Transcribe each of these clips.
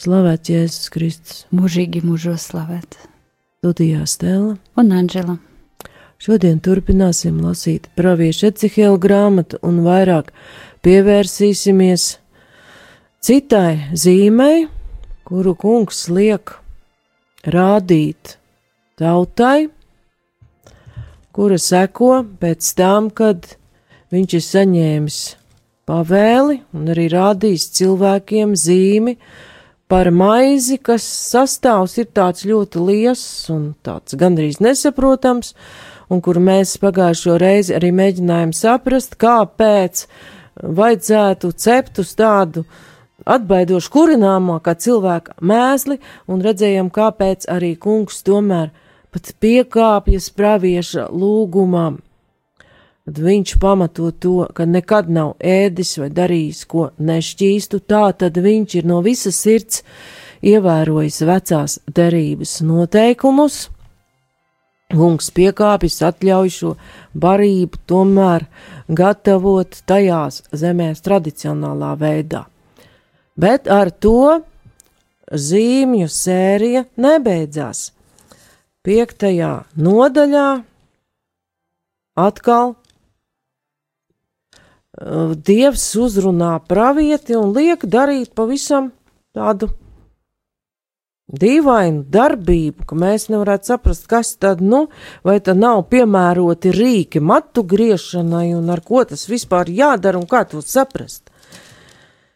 Slavēts Jēzus Kristus. Mūžīgi mūžos slavēt. Studijā Stela un Anģela. Šodien turpināsim lasīt praviešu Ecihela grāmatu un vairāk pievērsīsimies citai zīmei, kuru kungs liek rādīt tautai, kura seko pēc tam, kad viņš ir saņēmis pavēli un arī rādījis cilvēkiem zīmi, par maizi, kas sastāvs ir tāds ļoti liels un tāds gandrīz nesaprotams, un kur mēs pagājušo reizi arī mēģinājām saprast, kāpēc vajadzētu cept uz tādu atbaidošu kurināmā kā cilvēka mēsli, un redzējām, kāpēc arī kungs tomēr pat piekāpjas pravieša lūgumam Tad viņš pamato to, ka nekad nav ēdis vai darījis ko nešķīstu, tā tad viņš ir no visas sirds ievērojis vecās derības noteikumus. Kungs piekāpjas atļauj šo barību tomēr gatavot tajās zemēs tradicionālā veidā. Bet ar to zīmju sērija nebeidzās. Piektajā nodaļā atkal Dievs uzrunā pravieti un liek darīt pavisam tādu dīvainu darbību, ka mēs nevarētu saprast, kas tad, nu, vai tad nav piemēroti rīki matu griešanai un ar ko tas vispār jādara un kā to saprast.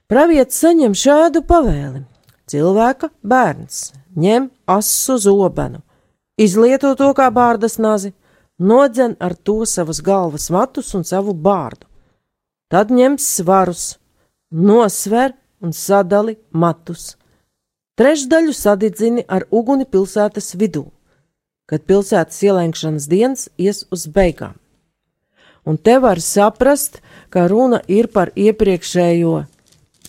Pravietis saņem šādu pavēli. Cilvēka bērns ņem asu zobenu, izlieto to kā bārdas nazi, nodzen ar to savas galvas matus un savu bārdu Tad ņem svarus, nosver un sadali matus. Trešdaļu sadedzini ar uguni pilsētas vidū, kad pilsētas ielenkšanas dienas ies uz beigām. Un te var saprast, ka runa ir par iepriekšējo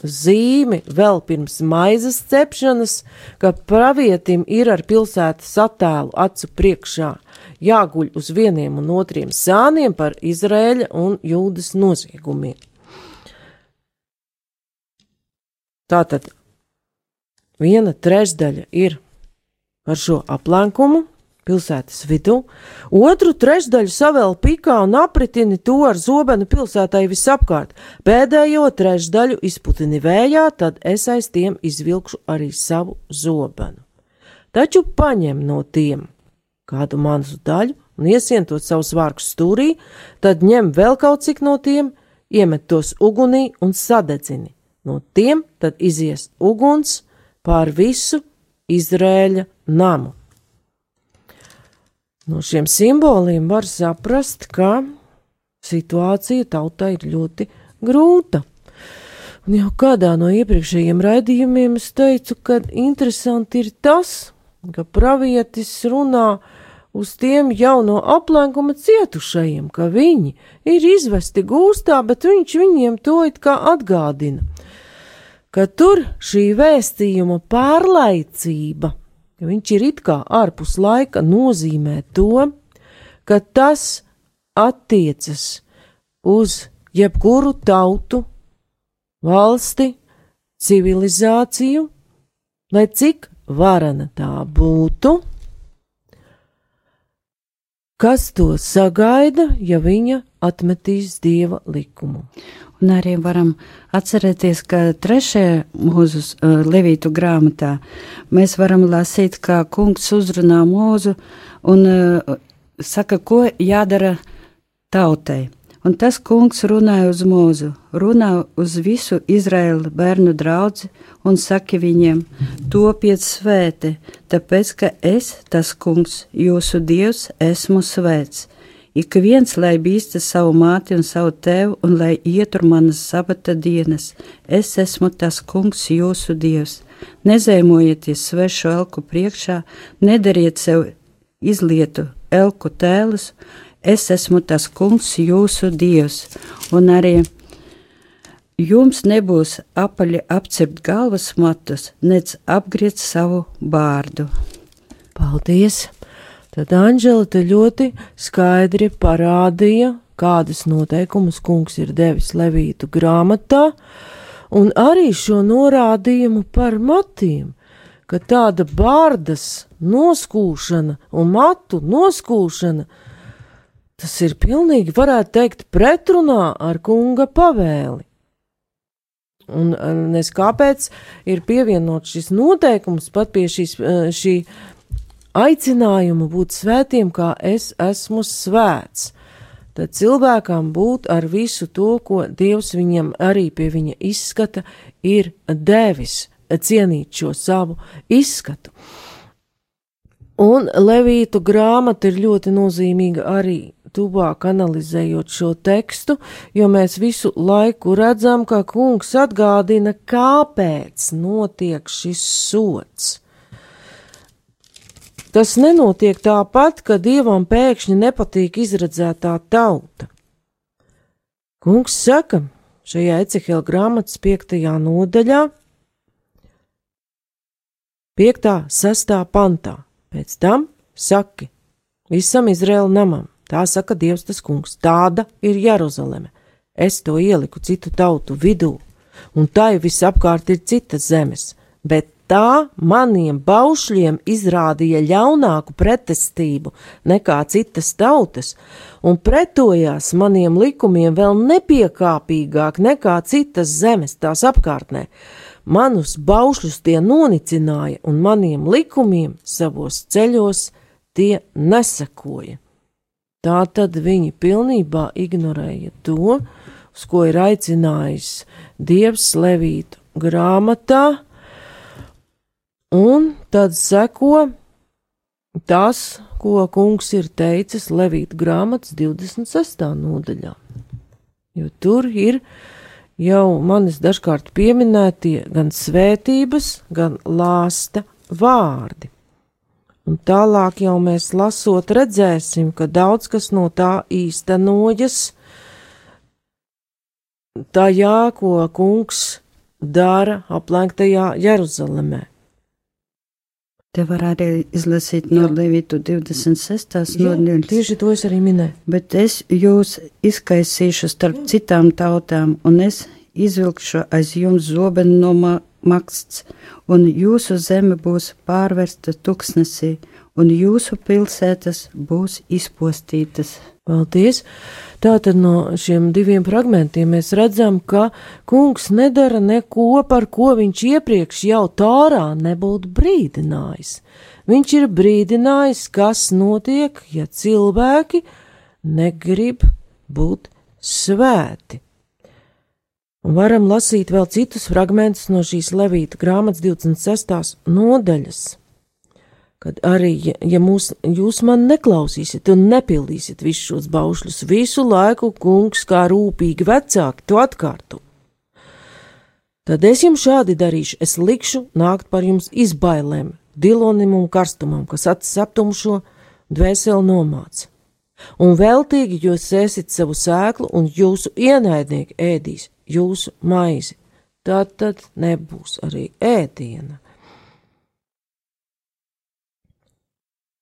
zīmi vēl pirms maizes cepšanas, ka pravietim ir ar pilsētas attēlu acu priekšā jāguļ uz vieniem un otriem sāniem par Izrēļa un Jūdas noziegumiem. Tātad viena trešdaļa ir par šo aplenkumu pilsētas vidū, otru trešdaļu savēl pikā un apritini to ar zobenu pilsētai visapkārt, pēdējo trešdaļu izputini vējā, tad es aiz tiem izvilkšu arī savu zobenu. Taču paņem no tiem kādu mazu daļu un iesientot savus vārkus stūrī, tad ņem vēl kaut cik no tiem, iemet tos ugunī un sadedzini. No tiem tad izies uguns pār visu Izrēļa namu. No šiem simboliem var saprast, ka situācija tautai ir ļoti grūta. Un jau kādā no iepriekšējiem raidījumiem es teicu, ka interesanti ir tas, ka pravietis runā uz tiem jau no aplenkuma cietušajiem, ka viņi ir izvesti gūstā, bet viņš viņiem to it kā atgādina, ka tur šī vēstījuma pārlaicība, ka viņš ir it kā ārpus laika, nozīmē to, ka tas attiecas uz jebkuru tautu, valsti, civilizāciju, lai cik varana tā būtu Kas to sagaida, ja viņa atmetīs dieva likumu? Un arī varam atcerēties, ka trešajā mūzu uh, levītu grāmatā mēs varam lasīt, kā kungs uzrunā mūzu un uh, saka, ko jādara tautai. Un tas kungs runāja uz mūzu, runā uz visu Izraēla bērnu draugu un saka viņiem: Topiet svēti, tāpēc ka es, tas kungs, jūsu dievs, esmu svēts. Ik viens, lai bīsta savu māti un savu tēvu, un lai ietur manas sabata dienas, es esmu tas kungs, jūsu dievs. nezēmojieties svešu elku priekšā, nedariet sev izlietu elku tēlus, es esmu tas kungs, jūsu dievs, un arī jums nebūs apaļi apcept galvas matus, nec apgriezt savu bārdu. Paldies! Tad Anģela te ļoti skaidri parādīja, kādas noteikumus kungs ir devis Levītu grāmatā, un arī šo norādījumu par matiem, ka tāda bārdas noskūšana un matu noskūšana, tas ir pilnīgi, varētu teikt, pretrunā ar kunga pavēli. Un nes kāpēc ir pievienots šis noteikums pat pie šīs, šī aicinājumu būt svētiem, kā es esmu svēts. Tad cilvēkam būt ar visu to, ko Dievs viņam arī pie viņa izskata, ir devis cienīt šo savu izskatu. Un Levītu grāmata ir ļoti nozīmīga arī tuvāk analizējot šo tekstu, jo mēs visu laiku redzam, ka kungs atgādina, kāpēc notiek šis sots. Tas nenotiek tāpat, ka dievam pēkšņi nepatīk izredzētā tauta. Kungs saka šajā Ecehela grāmatas piektajā nodaļā, piektā, sestā pantā. Pēc tam saki visam Izraēla namam, tā saka Dievs tas kungs, tāda ir Jeruzaleme. Es to ieliku citu tautu vidū, un tai visapkārt ir citas zemes, bet tā maniem baušļiem izrādīja ļaunāku pretestību nekā citas tautas, un pretojās maniem likumiem vēl nepiekāpīgāk nekā citas zemes tās apkārtnē. Manus baušļus tie nonicināja, un maniem likumiem savos ceļos tie nesakoja. Tā tad viņi pilnībā ignorēja to, uz ko ir aicinājis Dievs Levītu grāmatā, Un tad seko tas, ko kungs ir teicis Levīta grāmatas 26. nodaļā. Jo tur ir jau manis dažkārt pieminētie gan svētības, gan lāsta vārdi. Un tālāk jau mēs lasot redzēsim, ka daudz kas no tā īstenojas tajā, ko kungs dara aplenktajā Jeruzalemē. Te var arī izlasīt no Levītu 26. nodaļas. Tieši to es arī minēju. Bet es jūs izkaisīšu starp citām tautām, un es izvilkšu aiz jums zobenu no maksts, un jūsu zeme būs pārvērsta tuksnesī, un jūsu pilsētas būs izpostītas. Paldies! Tātad no šiem diviem fragmentiem mēs redzam, ka kungs nedara neko, par ko viņš iepriekš jau tārā nebūtu brīdinājis. Viņš ir brīdinājis, kas notiek, ja cilvēki negrib būt svēti. Varam lasīt vēl citus fragmentus no šīs Levīta grāmatas 26. nodaļas kad arī, ja, ja mūs, jūs man neklausīsiet un nepildīsiet visus šos baušļus, visu laiku kungs kā rūpīgi vecāki to atkārto. Tad es jums šādi darīšu, es likšu nākt par jums izbailēm, dilonim un karstumam, kas acis aptumšo, dvēseli nomāca. Un veltīgi jūs ēsit savu sēklu, un jūsu ienaidnieki ēdīs jūsu maizi. Tad, tad nebūs arī ēdiena.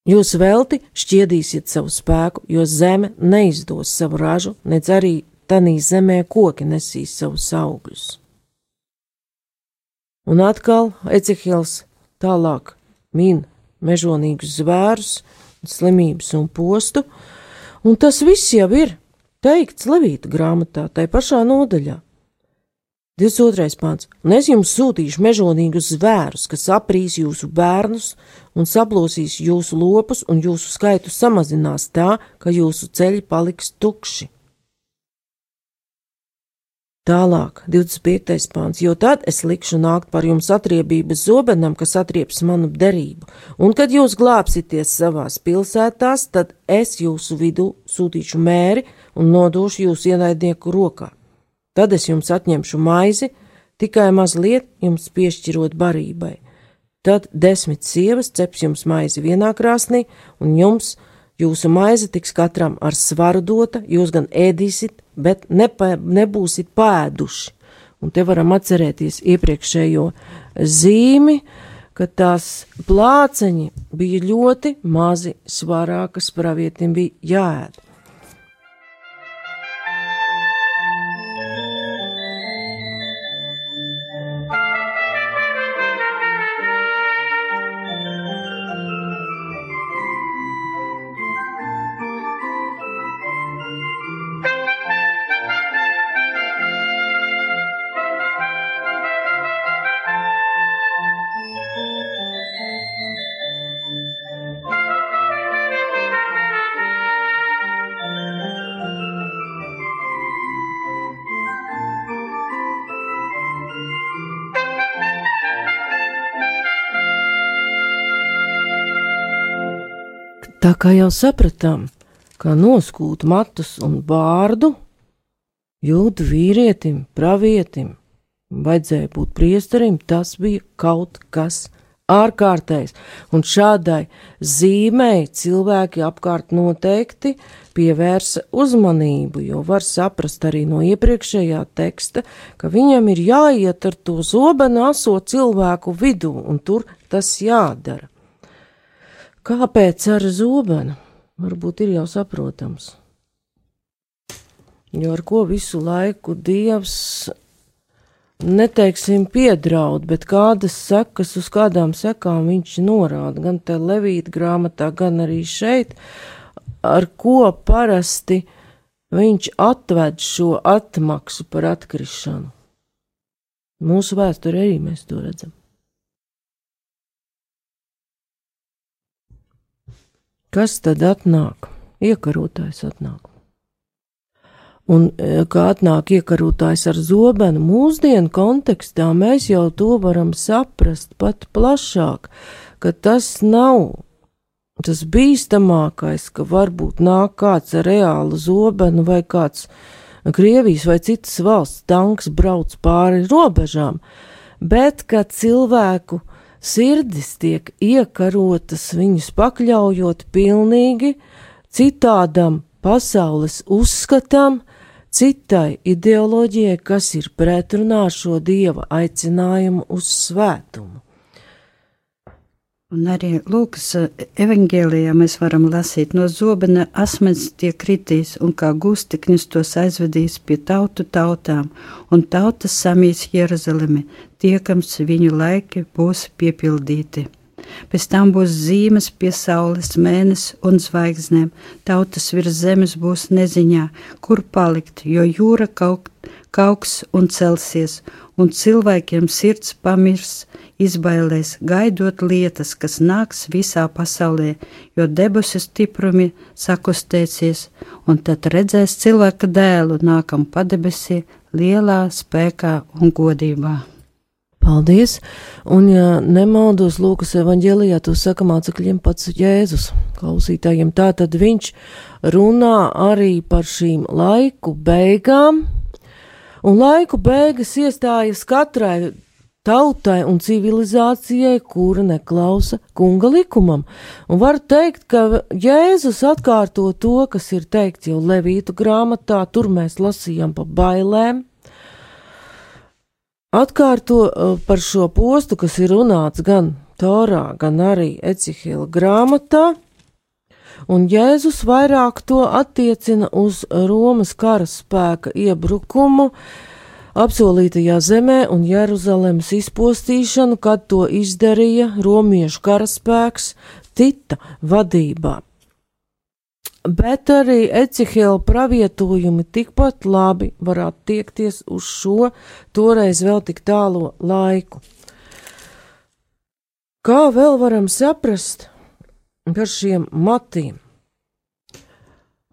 Jūs velti šķiedīsiet savu spēku, jo zeme neizdos savu ražu, nedz arī tanī zemē koki nesīs savus augļus. Un atkal Ecehils tālāk min mežonīgus zvērus, slimības un postu, un tas viss jau ir teikts Levīta grāmatā, tai pašā nodaļā. 22. pāns. Un es jums sūtīšu mežonīgus zvērus, kas aprīs jūsu bērnus un saplosīs jūsu lopus, un jūsu skaitu samazinās tā, ka jūsu ceļi paliks tukši. Tālāk, 25. pāns, jo tad es likšu nākt par jums atriebības zobenam, kas atrieps manu derību, un kad jūs glābsieties savās pilsētās, tad es jūsu vidū sūtīšu mēri un nodošu jūsu ienaidnieku rokā. Tad es jums atņemšu maizi, tikai mazliet jums piešķirot barībai. Tad desmit sievas ceps jums maizi vienā krāsnī, un jums jūsu maize tiks katram ar svaru dota, jūs gan ēdīsit, bet nepa, nebūsit pēduši. Un te varam atcerēties iepriekšējo zīmi, ka tās plāceņi bija ļoti mazi svarā, kas pravietim bija jāēd. Tā kā jau sapratām, ka noskūt matus un bārdu, jūtu vīrietim, pravietim, vajadzēja būt priesterim, tas bija kaut kas ārkārtējs, un šādai zīmei cilvēki apkārt noteikti pievērsa uzmanību, jo var saprast arī no iepriekšējā teksta, ka viņam ir jāiet ar to zobenu aso cilvēku vidū, un tur tas jādara. Kāpēc ar zobenu? Varbūt ir jau saprotams. Jo ar ko visu laiku dievs, neteiksim, piedraud, bet kādas sekas, uz kādām sekām viņš norāda, gan te Levīta grāmatā, gan arī šeit, ar ko parasti viņš atved šo atmaksu par atkrišanu. Mūsu vēsturē arī mēs to redzam. Kas tad atnāk? Iekarotājs atnāk. Un, e, kā atnāk iekarotājs ar zobenu, mūsdienu kontekstā mēs jau to varam saprast pat plašāk, ka tas nav tas bīstamākais, ka varbūt nāk kāds ar reālu zobenu vai kāds Krievijas vai citas valsts tanks brauc pāri robežām, bet ka cilvēku sirdis tiek iekarotas, viņus pakļaujot pilnīgi citādam pasaules uzskatam, citai ideoloģijai, kas ir pretrunā šo dieva aicinājumu uz svētumu. Un arī Lūkas eh, evangēlijā mēs varam lasīt, no zobena asmens tiek kritīs, un kā gustiknis tos aizvedīs pie tautu tautām, un tautas samīs Jeruzalemi, tiekams viņu laiki būs piepildīti. Pēc tam būs zīmes pie saules, mēnesis un zvaigznēm. Tautas virs zemes būs neziņā, kur palikt, jo jūra kaut, kauks un celsies, un cilvēkiem sirds pamirs, izbailēs, gaidot lietas, kas nāks visā pasaulē, jo debesu stiprumi sakustēsies, un tad redzēs cilvēka dēlu nākam padebesī lielā spēkā un godībā. Paldies! Un, ja nemaldos Lūkas evanģēlijā, to saka mācekļiem pats Jēzus klausītājiem, tā tad viņš runā arī par šīm laiku beigām, un laiku beigas iestājas katrai tautai un civilizācijai, kura neklausa kunga likumam. Un var teikt, ka Jēzus atkārto to, kas ir teikts jau Levītu grāmatā, tur mēs lasījām pa bailēm. Atkārto uh, par šo postu, kas ir runāts gan Torā, gan arī Ecihila grāmatā, un Jēzus vairāk to attiecina uz Romas karaspēka iebrukumu, apsolītajā zemē un Jeruzalemes izpostīšanu, kad to izdarīja romiešu karaspēks Tita vadībā. Bet arī Ecihela pravietojumi tikpat labi var attiekties uz šo toreiz vēl tik tālo laiku. Kā vēl varam saprast par šiem matiem?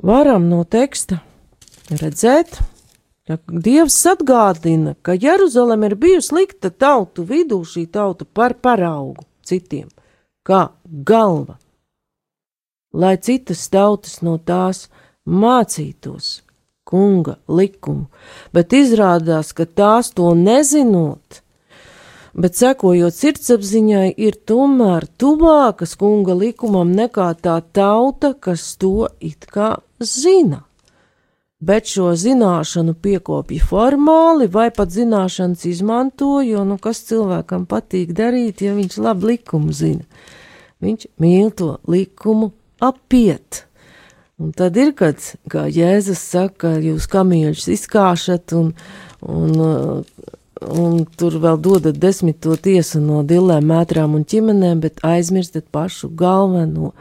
Varam no teksta redzēt, Ja Dievs atgādina, ka Jeruzalem ir bijusi slikta tautu vidū, šī tauta par paraugu citiem, kā galva, lai citas tautas no tās mācītos, kunga likumu, bet izrādās, ka tās to nezinot, bet sekojot sirdsapziņai, ir tomēr tuvākas kunga likumam nekā tā tauta, kas to it kā zina. Bet šo zināšanu piekopja formāli, vai pat zināšanas izmanto, jo, nu, kas cilvēkam patīk darīt, ja viņš labi likumu zina? Viņš mīl to likumu apiet. Un tad ir, kad, kā Jēzus saka, jūs kamieļus izkāšat un, un un tur vēl dodat desmito tiesu no dillēm, mētrām un ķimenēm, bet aizmirstat pašu galveno,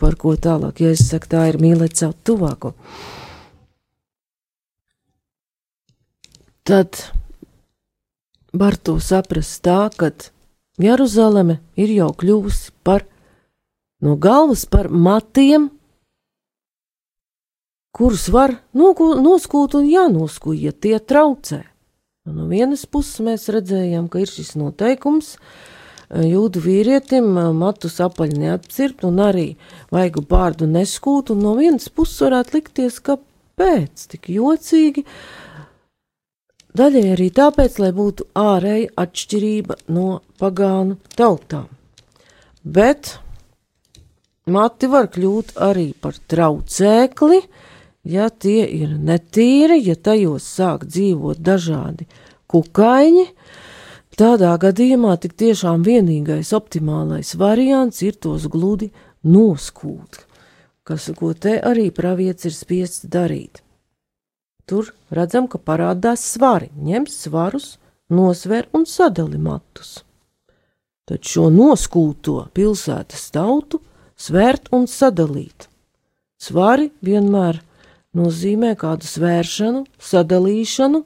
par ko tālāk, ja es saku, tā ir mīlēt savu tuvāko. Tad var to saprast tā, ka Jeruzaleme ir jau kļuvusi par no galvas par matiem, kurus var noskūt un jānoskūj, ja tie traucē. No vienas puses mēs redzējām, ka ir šis noteikums eh, jūdu vīrietim eh, matus apaļ neapcirpt un arī vaigu bārdu neskūt, un no vienas puses varētu likties, ka pēc tik jocīgi, daļai arī tāpēc, lai būtu ārēja atšķirība no pagānu tautām. Bet mati var kļūt arī par traucēkli, ja tie ir netīri, ja tajos sāk dzīvot dažādi kukaiņi, tādā gadījumā tik tiešām vienīgais optimālais variants ir tos gludi noskūt, kas, ko te arī pravietis ir spiests darīt. Tur redzam, ka parādās svari, ņem svarus, nosver un sadali matus. Tad šo noskūto pilsētas tautu svērt un sadalīt. Svari vienmēr nozīmē kādu svēršanu, sadalīšanu,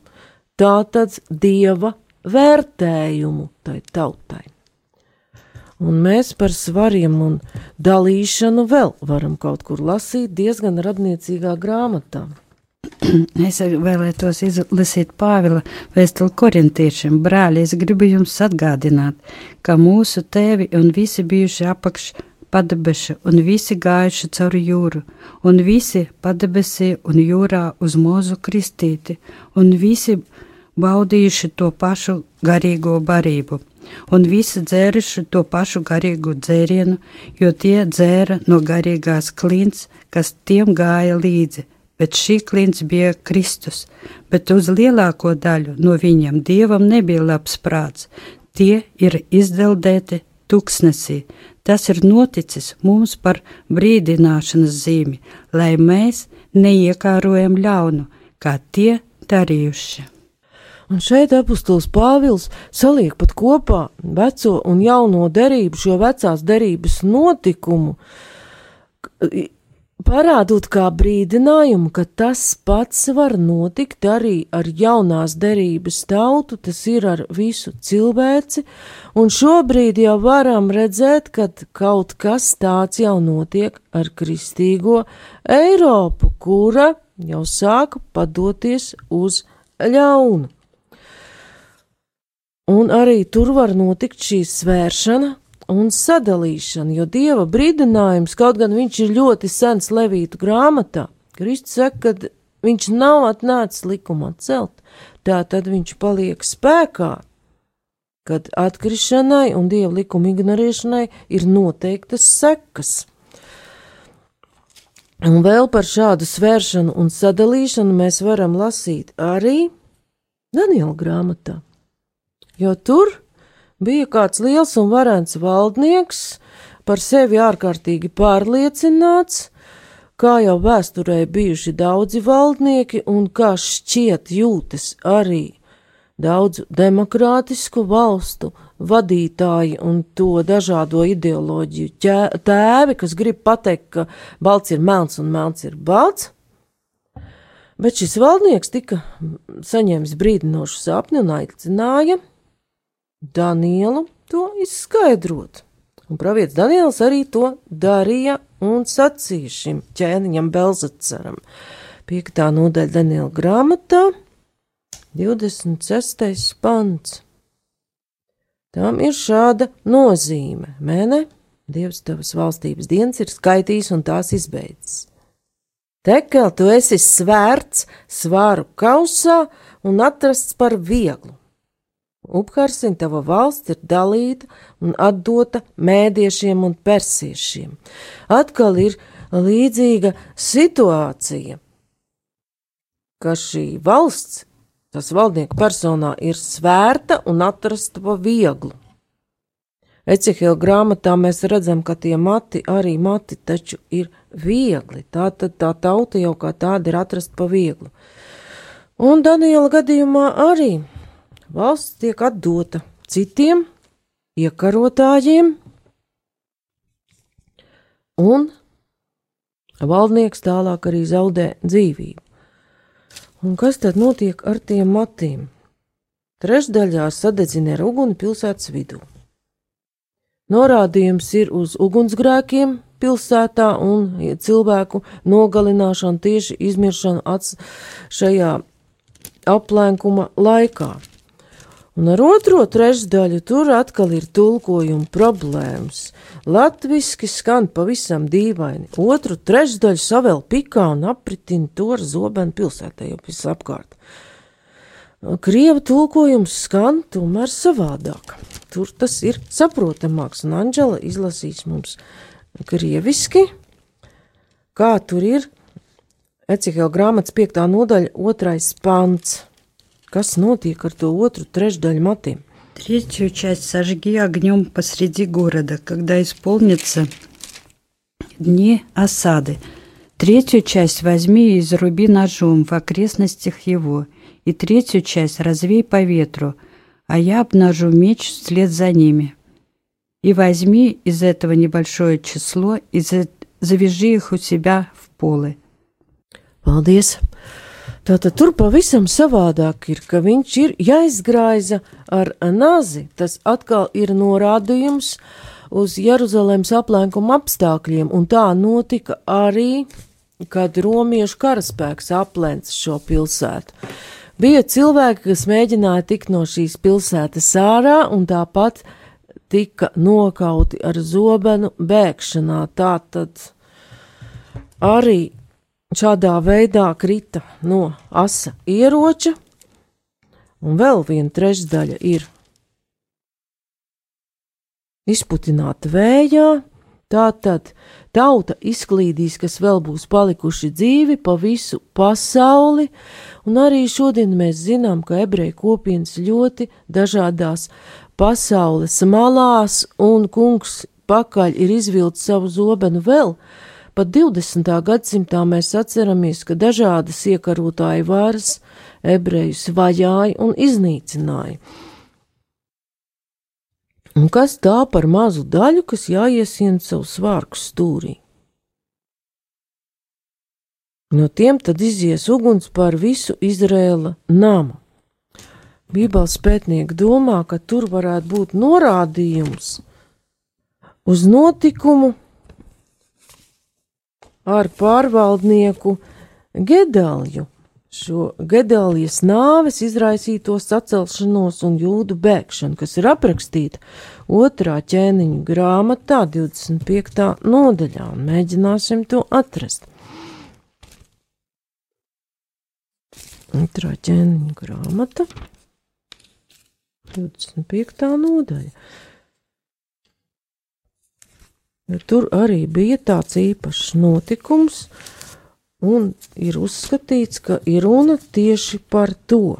tātad dieva vērtējumu tai tautai. Un mēs par svariem un dalīšanu vēl varam kaut kur lasīt diezgan radniecīgā grāmatā. Es vēlētos izlasīt Pāvila vēstuli korintiešiem. Brāļi, es gribu jums atgādināt, ka mūsu tēvi un visi bijuši apakš padebeša un visi gājuši cauri jūru, un visi padebesī un jūrā uz mūzu kristīti, un visi baudījuši to pašu garīgo barību, un visi dzēruši to pašu garīgo dzērienu, jo tie dzēra no garīgās klints, kas tiem gāja līdzi, bet šī klints bija Kristus, bet uz lielāko daļu no viņiem dievam nebija labs prāts, tie ir izdeldēti tuksnesī, Tas ir noticis mums par brīdināšanas zīmi, lai mēs neiekārojam ļaunu, kā tie darījuši. Un šeit apustulis Pāvils saliek pat kopā veco un jauno derību, šo vecās derības notikumu, parādot kā brīdinājumu, ka tas pats var notikt arī ar jaunās derības tautu, tas ir ar visu cilvēci, un šobrīd jau varam redzēt, ka kaut kas tāds jau notiek ar kristīgo Eiropu, kura jau sāka padoties uz ļaunu. Un arī tur var notikt šī svēršana, un sadalīšana, jo dieva brīdinājums, kaut gan viņš ir ļoti sens Levītu grāmatā, Kristus saka, ka viņš nav atnācis likumu atcelt, tā tad viņš paliek spēkā, kad atkrišanai un dieva likuma ignorēšanai ir noteiktas sekas. Un vēl par šādu svēršanu un sadalīšanu mēs varam lasīt arī Daniela grāmatā, jo tur bija kāds liels un varants valdnieks, par sevi ārkārtīgi pārliecināts, kā jau vēsturē bijuši daudzi valdnieki un kā šķiet jūtas arī daudzu demokrātisku valstu vadītāji un to dažādo ideoloģiju tēvi, kas grib pateikt, ka balts ir melns un melns ir balts. Bet šis valdnieks tika saņēmis brīdinošu sapni un aicināja Danielu to izskaidrot. Un pravietis Daniels arī to darīja un sacīja šim ķēniņam Belzacaram. Piektā nodaļa Daniela grāmatā, 26. pants. Tam ir šāda nozīme, mēne, Dievs tavas valstības dienas ir skaitījis un tās izbeidzis. Tekel, tu esi svērts svāru kausā un atrasts par vieglu. Upharsin tava valsts ir dalīta un atdota mēdiešiem un persiešiem. Atkal ir līdzīga situācija, ka šī valsts, tas valdnieku personā, ir svērta un atrasta pa vieglu. Ecihila grāmatā mēs redzam, ka tie mati, arī mati taču ir viegli. Tā tad tā tauta jau kā tāda ir atrasta pa vieglu. Un Daniela gadījumā arī valsts tiek atdota citiem iekarotājiem, un valdnieks tālāk arī zaudē dzīvību. Un kas tad notiek ar tiem matiem? Trešdaļā sadedzina ar uguni pilsētas vidū. Norādījums ir uz ugunsgrēkiem pilsētā un cilvēku nogalināšanu, tieši izmiršanu šajā aplēkuma laikā. Un ar otro trešdaļu tur atkal ir tulkojuma problēmas. Latviski skan pavisam dīvaini. Otru trešdaļu savēl pikā un apritina to ar zobenu pilsētā jau visapkārt. Krieva tulkojums skan tomēr savādāk. Tur tas ir saprotamāks, un Anģela izlasīs mums krieviski, kā tur ir Ecihela grāmatas piektā nodaļa, otrais pants. Kas notiek ar to otru трещдаль матым? Третью часть сожги огнем посреди города, когда исполнится дни осады. Третью часть возьми и заруби ножом в окрестностях его, и третью часть развей по ветру, а я обнажу меч вслед за ними. И возьми из этого небольшое число и завяжи их у себя в полы. Paldies! Tātad tur pavisam savādāk ir, ka viņš ir jāizgraiza ar nazi. Tas atkal ir norādījums uz Jeruzalemes aplēkuma apstākļiem, un tā notika arī, kad romiešu karaspēks aplēca šo pilsētu. Bija cilvēki, kas mēģināja tikt no šīs pilsētas ārā, un tāpat tika nokauti ar zobenu bēgšanā. Tā tad arī šādā veidā krita no asa ieroča, un vēl viena trešdaļa ir izputināta vējā. Tā tad tauta izklīdīs, kas vēl būs palikuši dzīvi pa visu pasauli, un arī šodien mēs zinām, ka ebreju kopienas ļoti dažādās pasaules malās, un kungs pakaļ ir izvilcis savu zobenu vēl, Pat 20. gadsimtā mēs atceramies, ka dažādas iekarotāju varas ebrejus vajāja un iznīcināja. Un kas tā par mazu daļu, kas jāiesien savu svārku stūrī? No tiem tad izies uguns par visu Izrēla namu. Bībeles pētnieki domā, ka tur varētu būt norādījums uz notikumu ar pārvaldnieku Gedalju šo Gedalijas nāves izraisīto sacelšanos un jūdu bēgšanu, kas ir aprakstīta otrā ķēniņa grāmatā, 25. nodaļā, mēģināsim to atrast. Otrā ķēniņa grāmata, 25. nodaļa. Tur arī bija tāds īpašs notikums, un ir uzskatīts, ka ir runa tieši par to.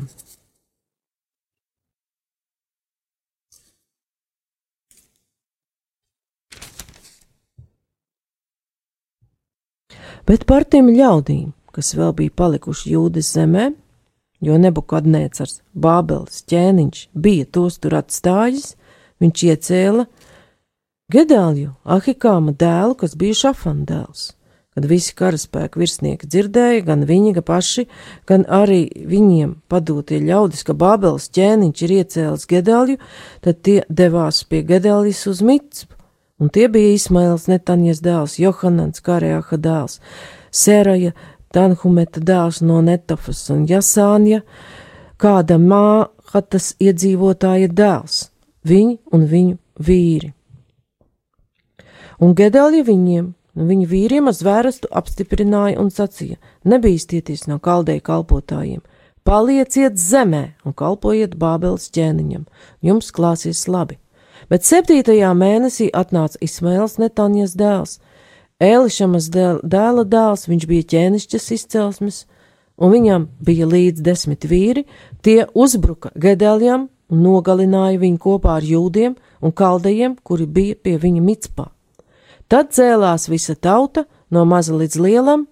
Bet par tiem ļaudīm, kas vēl bija palikuši jūdas zemē, jo nebukadnēcars, Bābeles ķēniņš bija tos tur atstājis, viņš iecēla Gedālju, Ahikāma dēlu, kas bija Šafana dēls. Kad visi karaspēka virsnieki dzirdēja, gan viņi ga paši, gan arī viņiem padotie ļaudis, ka Bābeles ķēniņš ir iecēlis Gedalju, tad tie devās pie Gedaljas uz Mitspu, un tie bija Ismails Netanjas dēls, Johanans Karēha dēls, Sēraja Tanhumeta dēls no Netafas un Jasānja, kāda māhatas iedzīvotāja dēls, viņi un viņu vīri. Un Gedalja viņiem viņa vīriem ar zvērestu apstiprināja un sacīja: Nebīsties no kaldēju kalpotājiem, palieciet zemē un kalpojiet Bābeles ķēniņam, jums klāsies labi. Bet septītajā mēnesī atnāca Ismails Netanjas dēls, Elišamas dēla dēls, viņš bija ķēnišķas izcelsmes, un viņam bija līdz desmit vīri, tie uzbruka Gedeljam un nogalināja viņu kopā ar jūdiem un kaldējiem, kuri bija pie viņa micpā. Tad cēlās visa tauta no maza līdz lielam,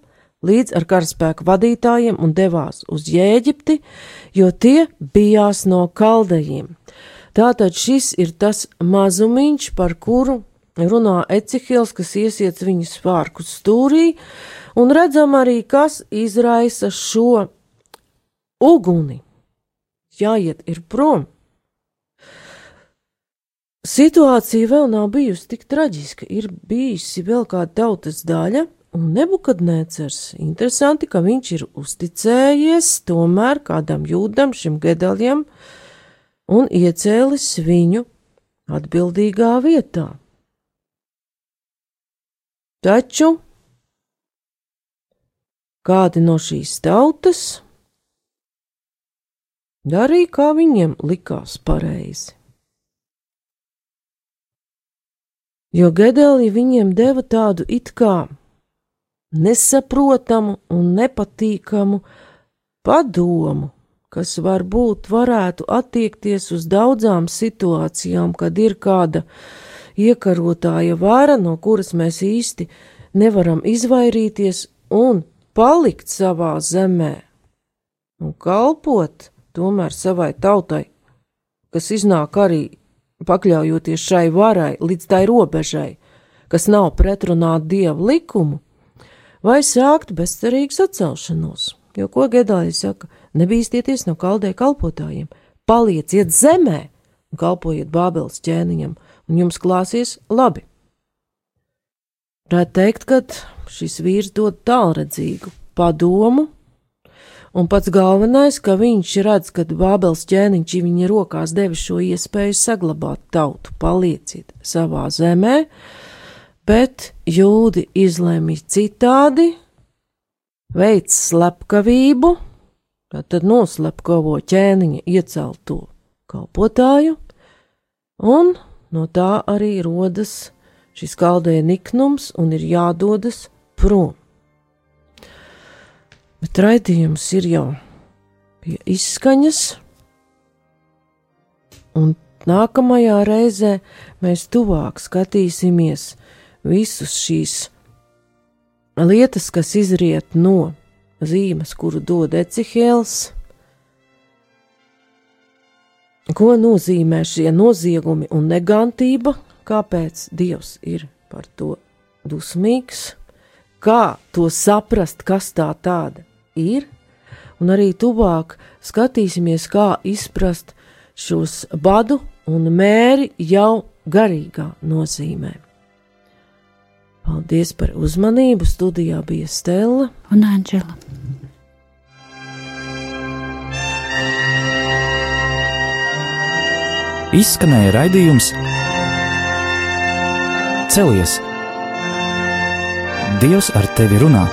līdz ar karaspēku vadītājiem un devās uz Jēģipti, jo tie bijās no kaldējiem. Tātad šis ir tas mazumiņš, par kuru runā Ecihils, kas iesiec viņu spārku stūrī, un redzam arī, kas izraisa šo uguni. Jāiet ir prom. Situācija vēl nav bijusi tik traģiska, ir bijusi vēl kāda tautas daļa, un nebukadnēcers. Interesanti, ka viņš ir uzticējies tomēr kādam jūdam, šim gedaļam, un iecēlis viņu atbildīgā vietā. Taču kādi no šīs tautas darīja, kā viņiem likās pareizi. Jo Gedeli viņiem deva tādu it kā nesaprotamu un nepatīkamu padomu, kas varbūt varētu attiekties uz daudzām situācijām, kad ir kāda iekarotāja vara, no kuras mēs īsti nevaram izvairīties un palikt savā zemē un kalpot tomēr savai tautai, kas iznāk arī pakļaujoties šai varai līdz tai robežai, kas nav pretrunā dievu likumu, vai sākt bezcerīgu sacelšanos. Jo ko Gedāja saka, nebīsties no kaldēju kalpotājiem, palieciet zemē un kalpojiet Bābeles ķēniņam, un jums klāsies labi. Varētu teikt, ka šis vīrs dod tālredzīgu padomu Un pats galvenais, ka viņš redz, ka Bābels ķēniņš viņa rokās devis šo iespēju saglabāt tautu, palieciet savā zemē, bet jūdi izlēma citādi, veids slepkavību, tad noslepkavo ķēniņa iecelto kalpotāju, un no tā arī rodas šis kaldēja niknums un ir jādodas prom. Bet raidījums ir jau pie izskaņas, un nākamajā reizē mēs tuvāk skatīsimies visus šīs lietas, kas izriet no zīmes, kuru dod Ecihēls. Ko nozīmē šie noziegumi un negantība, kāpēc Dievs ir par to dusmīgs, kā to saprast, kas tā tāda ir, un arī tuvāk skatīsimies, kā izprast šos badu un mēri jau garīgā nozīmē. Paldies par uzmanību! Studijā bija Stela un Anģela. Izskanēja raidījums Celies! Dievs ar tevi runā!